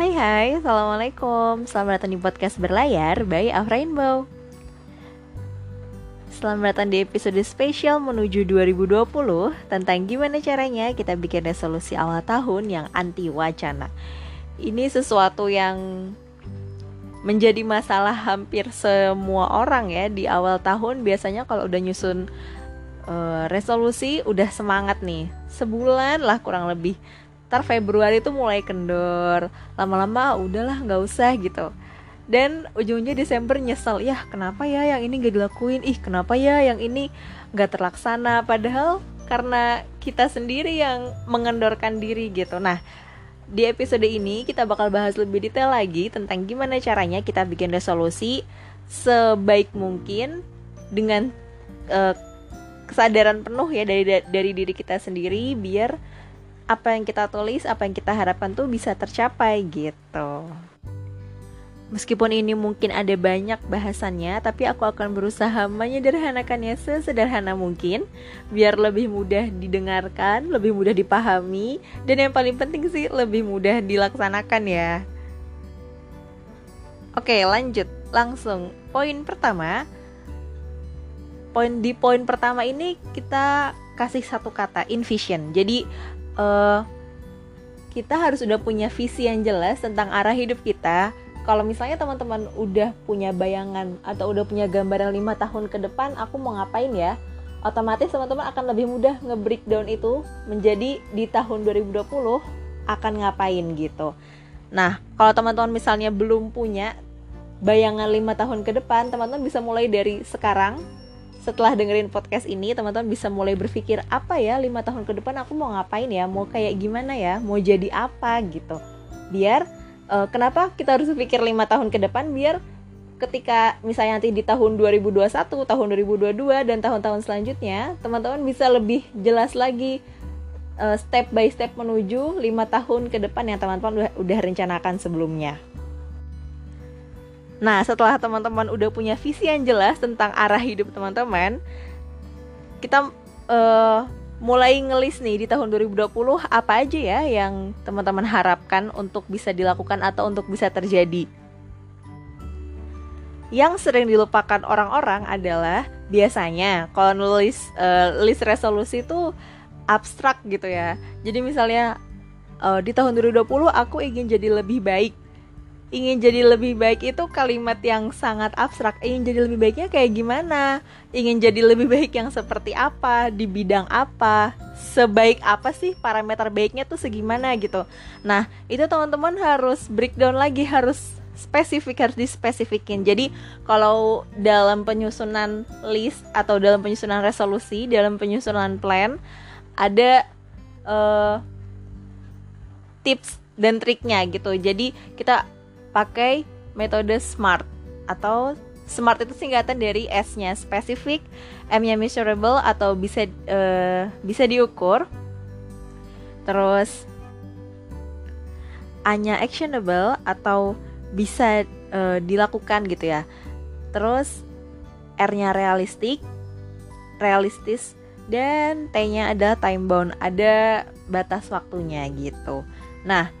Hai hai, Assalamualaikum. Selamat datang di podcast berlayar by Af Rainbow. Selamat datang di episode spesial menuju 2020 Tentang gimana caranya kita bikin resolusi awal tahun yang anti wacana. Ini sesuatu yang menjadi masalah hampir semua orang ya. Di awal tahun biasanya kalau udah nyusun uh, resolusi udah semangat nih. Sebulan lah kurang lebih ntar Februari itu mulai kendor. Lama-lama udahlah nggak usah gitu. Dan ujungnya Desember nyesel ya kenapa ya yang ini gak dilakuin? Ih kenapa ya yang ini gak terlaksana? Padahal karena kita sendiri yang mengendorkan diri gitu. Nah di episode ini kita bakal bahas lebih detail lagi tentang gimana caranya kita bikin resolusi sebaik mungkin dengan uh, kesadaran penuh ya dari dari diri kita sendiri biar apa yang kita tulis, apa yang kita harapkan tuh bisa tercapai gitu. Meskipun ini mungkin ada banyak bahasannya, tapi aku akan berusaha menyederhanakannya sesederhana mungkin biar lebih mudah didengarkan, lebih mudah dipahami, dan yang paling penting sih lebih mudah dilaksanakan ya. Oke, lanjut langsung. Poin pertama, poin di poin pertama ini kita kasih satu kata envision. Jadi uh, kita harus udah punya visi yang jelas tentang arah hidup kita. Kalau misalnya teman-teman udah punya bayangan atau udah punya gambaran lima tahun ke depan, aku mau ngapain ya? Otomatis teman-teman akan lebih mudah nge-breakdown itu menjadi di tahun 2020 akan ngapain gitu. Nah, kalau teman-teman misalnya belum punya bayangan lima tahun ke depan, teman-teman bisa mulai dari sekarang setelah dengerin podcast ini teman-teman bisa mulai berpikir apa ya lima tahun ke depan aku mau ngapain ya? Mau kayak gimana ya? Mau jadi apa? Gitu. Biar uh, kenapa kita harus berpikir lima tahun ke depan? Biar ketika misalnya nanti di tahun 2021 tahun 2022 dan tahun-tahun selanjutnya teman-teman bisa lebih jelas lagi uh, step by step menuju lima tahun ke depan yang teman-teman udah, udah rencanakan sebelumnya Nah, setelah teman-teman udah punya visi yang jelas tentang arah hidup teman-teman, kita uh, mulai ngelis nih di tahun 2020 apa aja ya yang teman-teman harapkan untuk bisa dilakukan atau untuk bisa terjadi. Yang sering dilupakan orang-orang adalah biasanya kalau nulis uh, list resolusi itu abstrak gitu ya. Jadi misalnya uh, di tahun 2020 aku ingin jadi lebih baik ingin jadi lebih baik itu kalimat yang sangat abstrak. Ingin jadi lebih baiknya kayak gimana? Ingin jadi lebih baik yang seperti apa? Di bidang apa? Sebaik apa sih parameter baiknya tuh segimana gitu. Nah, itu teman-teman harus breakdown lagi, harus spesifik harus dispesifikin. Jadi kalau dalam penyusunan list atau dalam penyusunan resolusi, dalam penyusunan plan ada uh, tips dan triknya gitu. Jadi kita pakai metode SMART atau SMART itu singkatan dari S-nya spesifik, M-nya measurable atau bisa uh, bisa diukur. Terus A-nya actionable atau bisa uh, dilakukan gitu ya. Terus R-nya realistik, realistis dan T-nya ada time bound, ada batas waktunya gitu. Nah,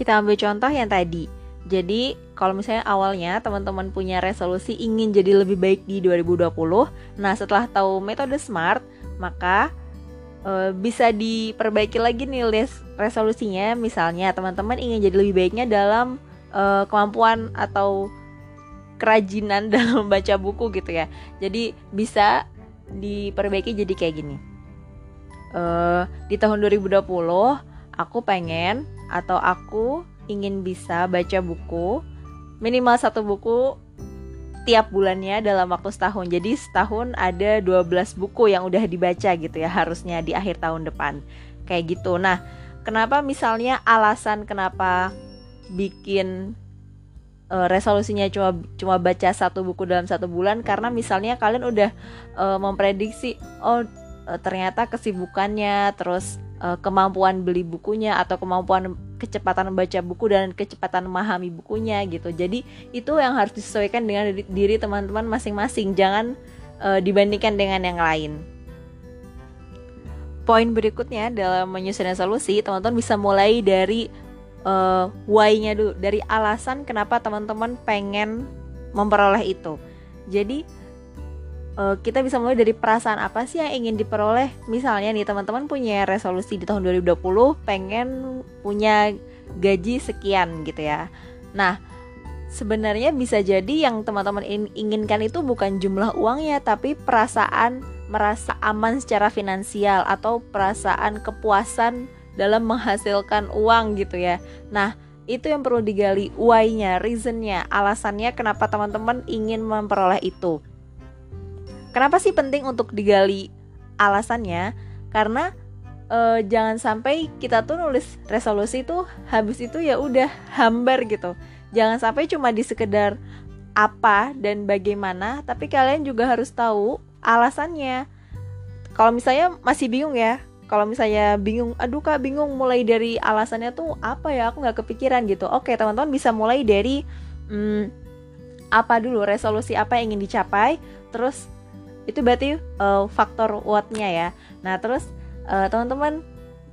Kita ambil contoh yang tadi. Jadi, kalau misalnya awalnya teman-teman punya resolusi ingin jadi lebih baik di 2020, nah setelah tahu metode SMART, maka e, bisa diperbaiki lagi nih list resolusinya. Misalnya, teman-teman ingin jadi lebih baiknya dalam e, kemampuan atau kerajinan dalam baca buku gitu ya. Jadi, bisa diperbaiki jadi kayak gini. E, di tahun 2020, aku pengen atau aku ingin bisa baca buku minimal satu buku tiap bulannya dalam waktu setahun. Jadi setahun ada 12 buku yang udah dibaca gitu ya harusnya di akhir tahun depan. Kayak gitu. Nah, kenapa misalnya alasan kenapa bikin uh, resolusinya cuma cuma baca satu buku dalam satu bulan karena misalnya kalian udah uh, memprediksi oh uh, ternyata kesibukannya terus uh, kemampuan beli bukunya atau kemampuan kecepatan membaca buku dan kecepatan memahami bukunya gitu. Jadi itu yang harus disesuaikan dengan diri teman-teman masing-masing. Jangan uh, dibandingkan dengan yang lain. Poin berikutnya dalam menyusun solusi teman-teman bisa mulai dari uh, why-nya dulu dari alasan kenapa teman-teman pengen memperoleh itu. Jadi uh, kita bisa mulai dari perasaan apa sih yang ingin diperoleh? Misalnya nih teman-teman punya resolusi di tahun 2020 pengen punya gaji sekian gitu ya. Nah sebenarnya bisa jadi yang teman-teman inginkan itu bukan jumlah uangnya tapi perasaan merasa aman secara finansial atau perasaan kepuasan dalam menghasilkan uang gitu ya. Nah itu yang perlu digali why-nya, reasonnya, alasannya kenapa teman-teman ingin memperoleh itu. Kenapa sih penting untuk digali alasannya? Karena e, jangan sampai kita tuh nulis resolusi itu habis itu ya udah hambar gitu. Jangan sampai cuma di sekedar apa dan bagaimana, tapi kalian juga harus tahu alasannya. Kalau misalnya masih bingung ya, kalau misalnya bingung aduh kak bingung mulai dari alasannya tuh apa ya aku nggak kepikiran gitu oke teman-teman bisa mulai dari hmm, apa dulu resolusi apa yang ingin dicapai terus itu berarti uh, faktor what-nya ya. Nah terus uh, teman-teman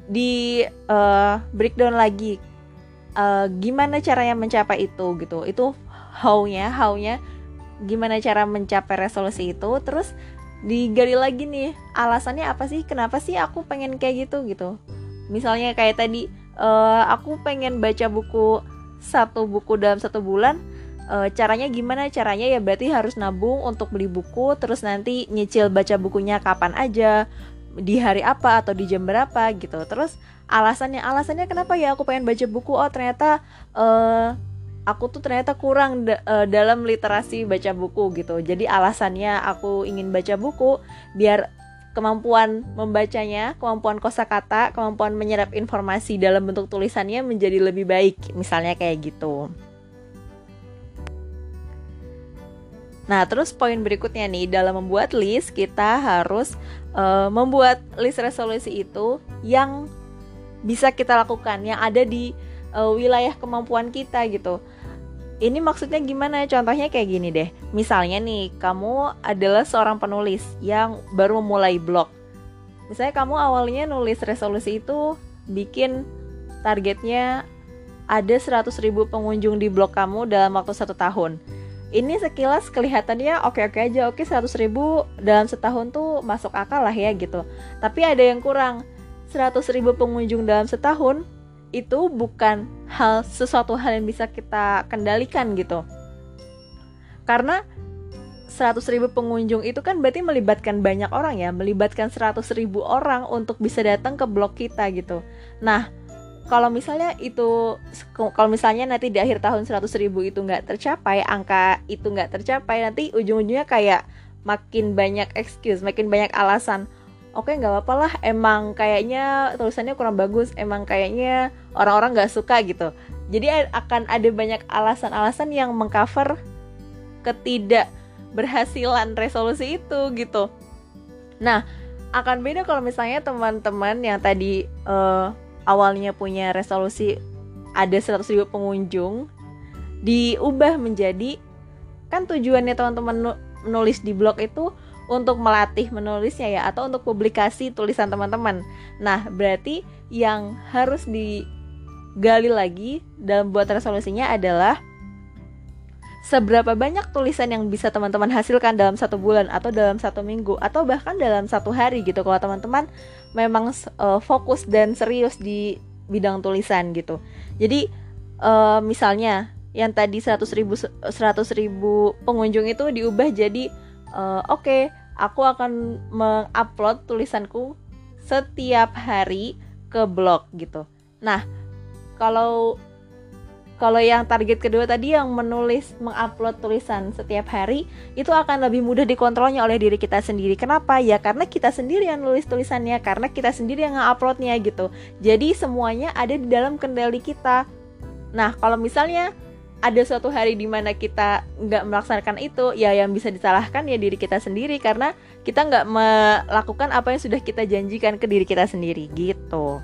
di uh, breakdown lagi uh, gimana caranya mencapai itu gitu. Itu how-nya how-nya gimana cara mencapai resolusi itu. Terus digali lagi nih alasannya apa sih kenapa sih aku pengen kayak gitu gitu. Misalnya kayak tadi uh, aku pengen baca buku satu buku dalam satu bulan uh, caranya gimana caranya ya berarti harus nabung untuk beli buku terus nanti nyicil baca bukunya kapan aja di hari apa atau di jam berapa gitu terus alasannya alasannya kenapa ya aku pengen baca buku oh ternyata uh, aku tuh ternyata kurang da uh, dalam literasi baca buku gitu. Jadi alasannya aku ingin baca buku biar kemampuan membacanya, kemampuan kosakata, kemampuan menyerap informasi dalam bentuk tulisannya menjadi lebih baik. Misalnya kayak gitu. Nah, terus poin berikutnya nih, dalam membuat list kita harus uh, membuat list resolusi itu yang bisa kita lakukan, yang ada di uh, wilayah kemampuan kita gitu ini maksudnya gimana? Contohnya kayak gini deh. Misalnya nih, kamu adalah seorang penulis yang baru memulai blog. Misalnya kamu awalnya nulis resolusi itu bikin targetnya ada 100 ribu pengunjung di blog kamu dalam waktu satu tahun. Ini sekilas kelihatannya oke-oke aja, oke 100 ribu dalam setahun tuh masuk akal lah ya gitu. Tapi ada yang kurang, 100 ribu pengunjung dalam setahun itu bukan hal sesuatu hal yang bisa kita kendalikan gitu. Karena 100 ribu pengunjung itu kan berarti melibatkan banyak orang ya melibatkan 100 ribu orang untuk bisa datang ke blog kita gitu. Nah kalau misalnya itu kalau misalnya nanti di akhir tahun 100 ribu itu nggak tercapai angka itu nggak tercapai nanti ujung-ujungnya kayak makin banyak excuse makin banyak alasan. Oke okay, nggak apa-apa lah emang kayaknya tulisannya kurang bagus emang kayaknya orang-orang nggak suka gitu. Jadi akan ada banyak alasan-alasan yang mengcover ketidakberhasilan resolusi itu gitu. Nah akan beda kalau misalnya teman-teman yang tadi uh, awalnya punya resolusi ada 100 ribu pengunjung diubah menjadi kan tujuannya teman-teman nulis di blog itu untuk melatih menulisnya ya atau untuk publikasi tulisan teman-teman. Nah, berarti yang harus digali lagi dalam buat resolusinya adalah seberapa banyak tulisan yang bisa teman-teman hasilkan dalam satu bulan atau dalam satu minggu atau bahkan dalam satu hari gitu kalau teman-teman memang uh, fokus dan serius di bidang tulisan gitu. Jadi uh, misalnya yang tadi 100 ribu 100 ribu pengunjung itu diubah jadi uh, oke okay, aku akan mengupload tulisanku setiap hari ke blog gitu nah kalau kalau yang target kedua tadi yang menulis mengupload tulisan setiap hari itu akan lebih mudah dikontrolnya oleh diri kita sendiri. Kenapa? Ya karena kita sendiri yang nulis tulisannya, karena kita sendiri yang nguploadnya gitu. Jadi semuanya ada di dalam kendali kita. Nah, kalau misalnya ada suatu hari di mana kita nggak melaksanakan itu ya yang bisa disalahkan ya diri kita sendiri karena kita nggak melakukan apa yang sudah kita janjikan ke diri kita sendiri gitu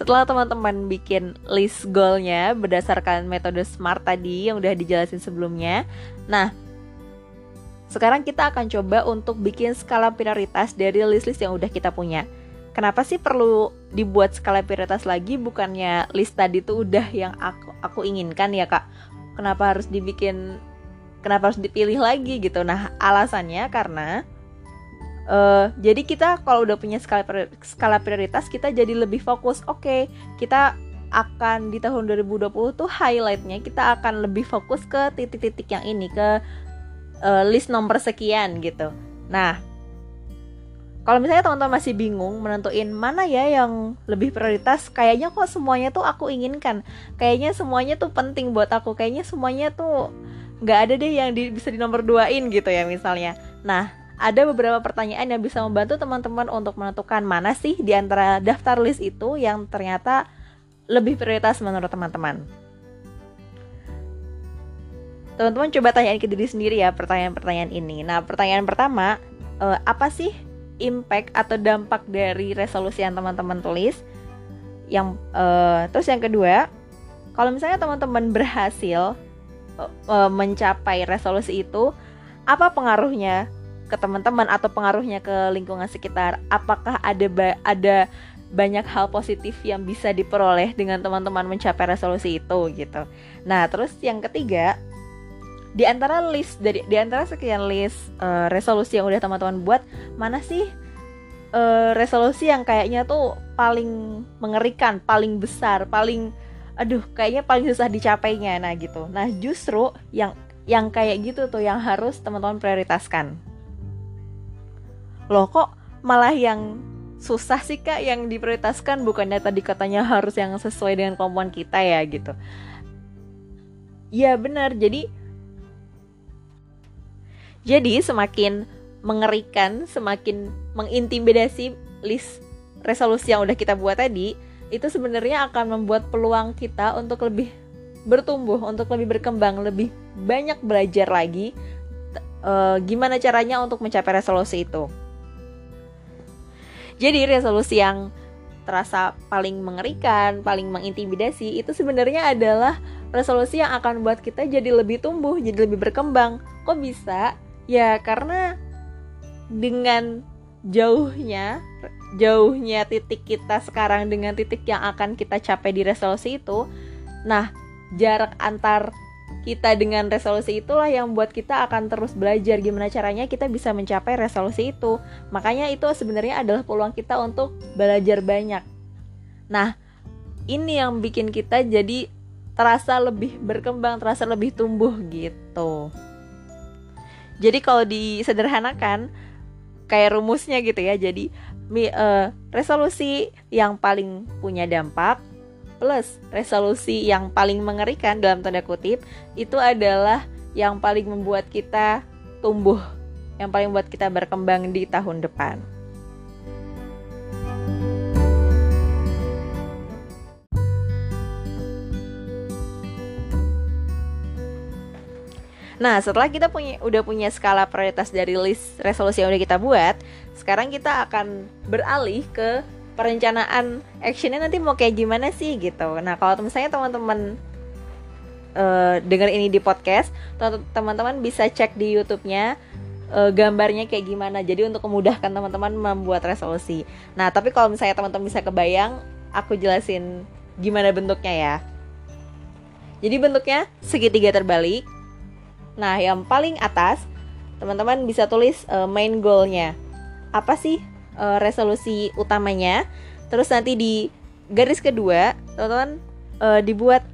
setelah teman-teman bikin list goalnya berdasarkan metode SMART tadi yang udah dijelasin sebelumnya, nah sekarang kita akan coba untuk bikin skala prioritas dari list-list yang udah kita punya. Kenapa sih perlu dibuat skala prioritas lagi? Bukannya list tadi tuh udah yang aku aku inginkan ya kak? Kenapa harus dibikin? Kenapa harus dipilih lagi gitu? Nah alasannya karena Uh, jadi kita kalau udah punya skala skala prioritas kita jadi lebih fokus. Oke, okay, kita akan di tahun 2020 tuh highlightnya kita akan lebih fokus ke titik-titik yang ini ke uh, list nomor sekian gitu. Nah, kalau misalnya teman-teman masih bingung menentuin mana ya yang lebih prioritas, kayaknya kok semuanya tuh aku inginkan, kayaknya semuanya tuh penting buat aku, kayaknya semuanya tuh nggak ada deh yang di, bisa di nomor duain gitu ya misalnya. Nah, ada beberapa pertanyaan yang bisa membantu teman-teman untuk menentukan mana sih di antara daftar list itu yang ternyata lebih prioritas menurut teman-teman. Teman-teman coba tanyain ke diri sendiri ya pertanyaan-pertanyaan ini. Nah, pertanyaan pertama, eh, apa sih impact atau dampak dari resolusi yang teman-teman tulis? Yang eh, terus yang kedua, kalau misalnya teman-teman berhasil eh, mencapai resolusi itu, apa pengaruhnya ke teman-teman atau pengaruhnya ke lingkungan sekitar? Apakah ada ba ada banyak hal positif yang bisa diperoleh dengan teman-teman mencapai resolusi itu gitu? Nah terus yang ketiga di antara list dari di antara sekian list uh, resolusi yang udah teman-teman buat mana sih uh, resolusi yang kayaknya tuh paling mengerikan paling besar paling aduh kayaknya paling susah dicapainya nah gitu. Nah justru yang yang kayak gitu tuh yang harus teman-teman prioritaskan loh kok malah yang susah sih kak yang diprioritaskan? Bukannya tadi katanya harus yang sesuai dengan kemampuan kita ya gitu. Ya benar. Jadi jadi semakin mengerikan semakin mengintimidasi list resolusi yang udah kita buat tadi itu sebenarnya akan membuat peluang kita untuk lebih bertumbuh untuk lebih berkembang lebih banyak belajar lagi uh, gimana caranya untuk mencapai resolusi itu jadi resolusi yang terasa paling mengerikan, paling mengintimidasi itu sebenarnya adalah resolusi yang akan buat kita jadi lebih tumbuh, jadi lebih berkembang. Kok bisa? Ya karena dengan jauhnya jauhnya titik kita sekarang dengan titik yang akan kita capai di resolusi itu. Nah, jarak antar kita dengan resolusi itulah yang buat kita akan terus belajar gimana caranya kita bisa mencapai resolusi itu. Makanya itu sebenarnya adalah peluang kita untuk belajar banyak. Nah, ini yang bikin kita jadi terasa lebih berkembang, terasa lebih tumbuh gitu. Jadi kalau disederhanakan kayak rumusnya gitu ya. Jadi uh, resolusi yang paling punya dampak plus resolusi yang paling mengerikan dalam tanda kutip itu adalah yang paling membuat kita tumbuh, yang paling membuat kita berkembang di tahun depan. Nah, setelah kita punya udah punya skala prioritas dari list resolusi yang udah kita buat, sekarang kita akan beralih ke perencanaan actionnya nanti mau kayak gimana sih gitu. Nah kalau misalnya teman-teman uh, dengar ini di podcast teman-teman bisa cek di YouTube-nya uh, gambarnya kayak gimana. Jadi untuk memudahkan teman-teman membuat resolusi. Nah tapi kalau misalnya teman-teman bisa kebayang aku jelasin gimana bentuknya ya. Jadi bentuknya segitiga terbalik. Nah yang paling atas teman-teman bisa tulis uh, main goalnya. Apa sih uh, resolusi utamanya. Terus nanti di garis kedua, teman-teman uh, dibuat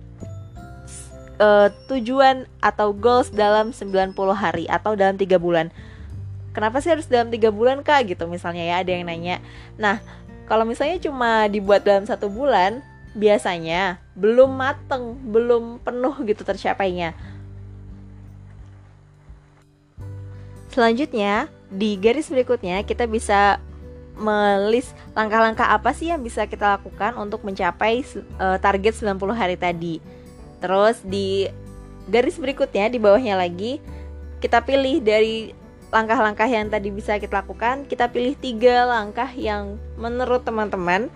uh, tujuan atau goals dalam 90 hari atau dalam tiga bulan. Kenapa sih harus dalam tiga bulan kak gitu misalnya ya ada yang nanya. Nah kalau misalnya cuma dibuat dalam satu bulan, biasanya belum mateng, belum penuh gitu tercapainya. Selanjutnya, di garis berikutnya kita bisa melis langkah-langkah apa sih yang bisa kita lakukan untuk mencapai uh, target 90 hari tadi. Terus di garis berikutnya di bawahnya lagi kita pilih dari langkah-langkah yang tadi bisa kita lakukan, kita pilih tiga langkah yang menurut teman-teman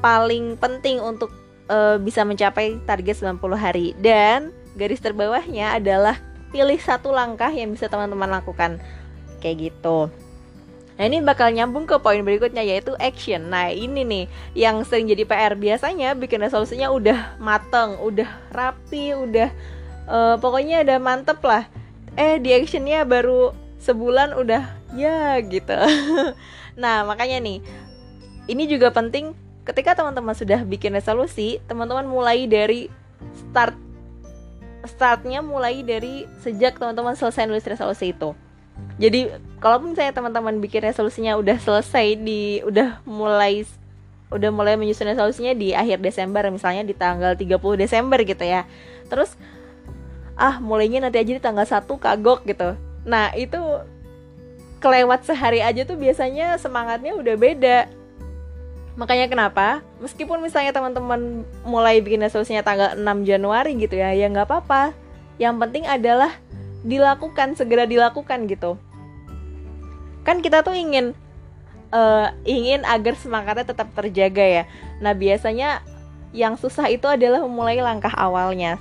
paling penting untuk uh, bisa mencapai target 90 hari. Dan garis terbawahnya adalah pilih satu langkah yang bisa teman-teman lakukan. Kayak gitu Nah ini bakal nyambung ke poin berikutnya yaitu action. Nah ini nih yang sering jadi PR Biasanya bikin resolusinya udah mateng, udah rapi, udah uh, Pokoknya udah mantep lah. Eh di actionnya baru sebulan udah ya gitu. Nah makanya nih Ini juga penting ketika teman-teman sudah bikin resolusi Teman-teman mulai dari start Startnya mulai dari sejak teman-teman selesai nulis resolusi itu jadi kalaupun misalnya teman-teman bikin resolusinya udah selesai di udah mulai udah mulai menyusun resolusinya di akhir Desember misalnya di tanggal 30 Desember gitu ya. Terus ah mulainya nanti aja di tanggal 1 kagok gitu. Nah itu kelewat sehari aja tuh biasanya semangatnya udah beda. Makanya kenapa? Meskipun misalnya teman-teman mulai bikin resolusinya tanggal 6 Januari gitu ya ya nggak apa-apa. Yang penting adalah dilakukan segera dilakukan gitu. Kan kita tuh ingin uh, ingin agar semangatnya tetap terjaga ya. Nah biasanya yang susah itu adalah memulai langkah awalnya.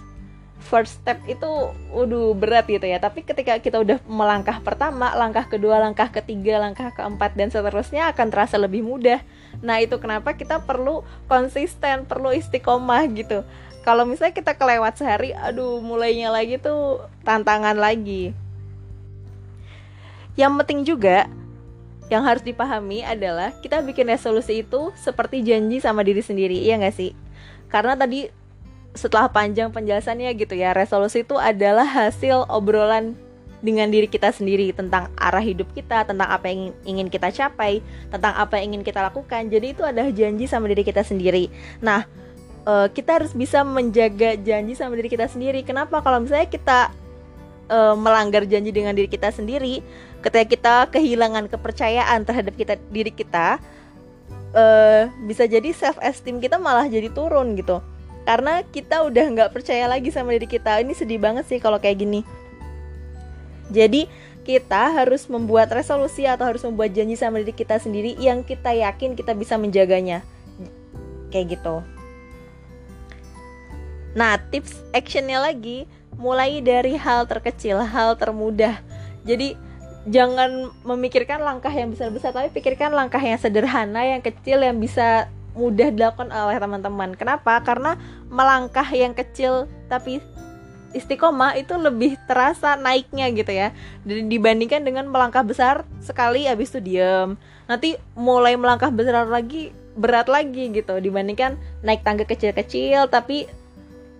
First step itu waduh berat gitu ya. Tapi ketika kita udah melangkah pertama langkah kedua langkah ketiga langkah keempat dan seterusnya akan terasa lebih mudah. Nah itu kenapa kita perlu konsisten perlu istiqomah gitu kalau misalnya kita kelewat sehari aduh mulainya lagi tuh tantangan lagi yang penting juga yang harus dipahami adalah kita bikin resolusi itu seperti janji sama diri sendiri, iya nggak sih? Karena tadi setelah panjang penjelasannya gitu ya, resolusi itu adalah hasil obrolan dengan diri kita sendiri tentang arah hidup kita, tentang apa yang ingin kita capai, tentang apa yang ingin kita lakukan. Jadi itu adalah janji sama diri kita sendiri. Nah, uh, kita harus bisa menjaga janji sama diri kita sendiri. Kenapa? Kalau misalnya kita uh, melanggar janji dengan diri kita sendiri, ketika kita kehilangan kepercayaan terhadap kita diri kita uh, bisa jadi self esteem kita malah jadi turun gitu. Karena kita udah nggak percaya lagi sama diri kita. Ini sedih banget sih kalau kayak gini. Jadi kita harus membuat resolusi atau harus membuat janji sama diri kita sendiri yang kita yakin kita bisa menjaganya. Kayak gitu nah tips actionnya lagi mulai dari hal terkecil hal termudah. Jadi jangan memikirkan langkah yang besar-besar tapi pikirkan langkah yang sederhana yang kecil yang bisa mudah dilakukan oleh teman-teman. Kenapa? Karena melangkah yang kecil tapi istiqomah itu lebih terasa naiknya gitu ya. Dibandingkan dengan melangkah besar sekali habis itu diem. Nanti mulai melangkah besar lagi berat lagi gitu dibandingkan naik tangga kecil-kecil tapi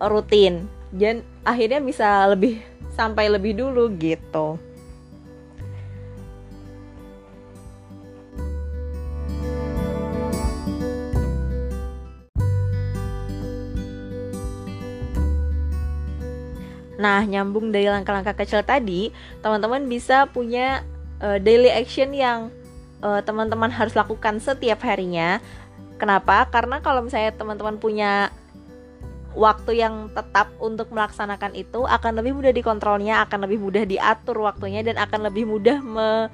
rutin dan akhirnya bisa lebih sampai lebih dulu gitu Nah, nyambung dari langkah-langkah kecil tadi, teman-teman bisa punya uh, daily action yang uh, teman-teman harus lakukan setiap harinya. Kenapa? Karena kalau misalnya teman-teman punya waktu yang tetap untuk melaksanakan itu akan lebih mudah dikontrolnya, akan lebih mudah diatur waktunya dan akan lebih mudah me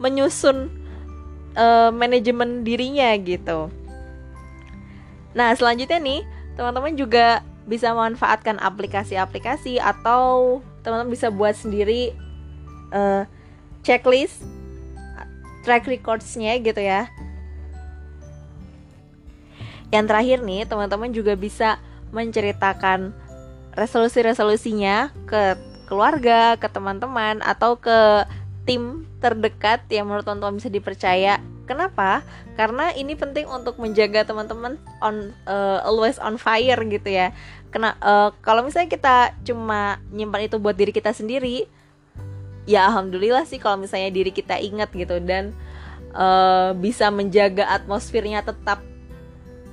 menyusun uh, manajemen dirinya gitu. Nah, selanjutnya nih, teman-teman juga bisa memanfaatkan aplikasi-aplikasi atau teman-teman bisa buat sendiri uh, checklist track recordsnya gitu ya yang terakhir nih teman-teman juga bisa menceritakan resolusi-resolusinya ke keluarga, ke teman-teman atau ke tim terdekat yang menurut teman-teman bisa dipercaya Kenapa? Karena ini penting untuk menjaga teman-teman on uh, always on fire gitu ya. Kena uh, kalau misalnya kita cuma nyimpan itu buat diri kita sendiri, ya alhamdulillah sih kalau misalnya diri kita ingat gitu dan uh, bisa menjaga atmosfernya tetap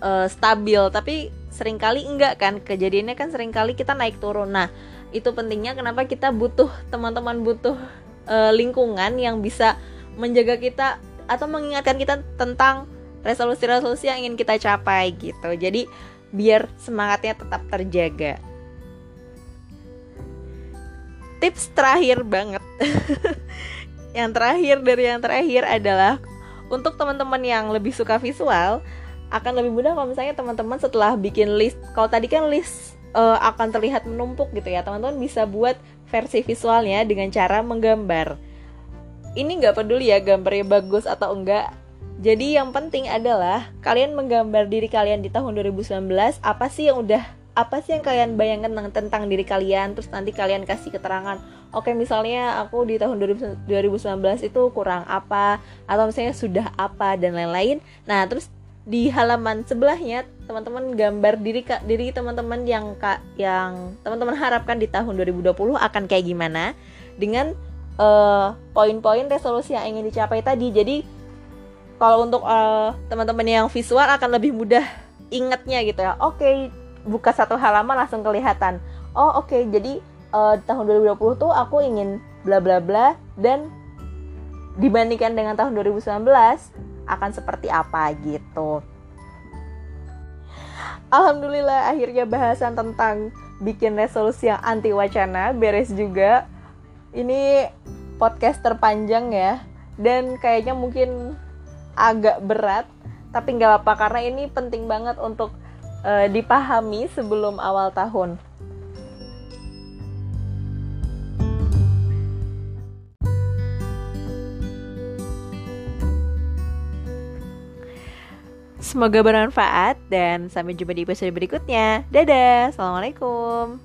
uh, stabil. Tapi sering kali enggak kan kejadiannya kan sering kali kita naik turun. Nah itu pentingnya kenapa kita butuh teman-teman butuh uh, lingkungan yang bisa menjaga kita atau mengingatkan kita tentang resolusi-resolusi yang ingin kita capai gitu. Jadi biar semangatnya tetap terjaga. Tips terakhir banget. yang terakhir dari yang terakhir adalah untuk teman-teman yang lebih suka visual, akan lebih mudah kalau misalnya teman-teman setelah bikin list kalau tadi kan list uh, akan terlihat menumpuk gitu ya. Teman-teman bisa buat versi visualnya dengan cara menggambar. Ini nggak peduli ya gambarnya bagus atau enggak. Jadi yang penting adalah kalian menggambar diri kalian di tahun 2019 apa sih yang udah apa sih yang kalian bayangkan tentang, tentang diri kalian terus nanti kalian kasih keterangan oke misalnya aku di tahun 2019 itu kurang apa atau misalnya sudah apa dan lain-lain. Nah terus di halaman sebelahnya teman-teman gambar diri diri teman-teman yang kak yang teman-teman harapkan di tahun 2020 akan kayak gimana dengan uh, poin-poin resolusi yang ingin dicapai tadi. Jadi kalau untuk uh, teman-teman yang visual akan lebih mudah ingatnya gitu ya. Oke, okay, buka satu halaman langsung kelihatan. Oh oke, okay, jadi uh, tahun 2020 tuh aku ingin bla bla bla dan dibandingkan dengan tahun 2019 akan seperti apa gitu. Alhamdulillah akhirnya bahasan tentang bikin resolusi yang anti wacana beres juga ini podcast terpanjang ya dan kayaknya mungkin agak berat tapi nggak apa karena ini penting banget untuk uh, dipahami sebelum awal tahun. Semoga bermanfaat dan sampai jumpa di episode berikutnya. Dadah, assalamualaikum.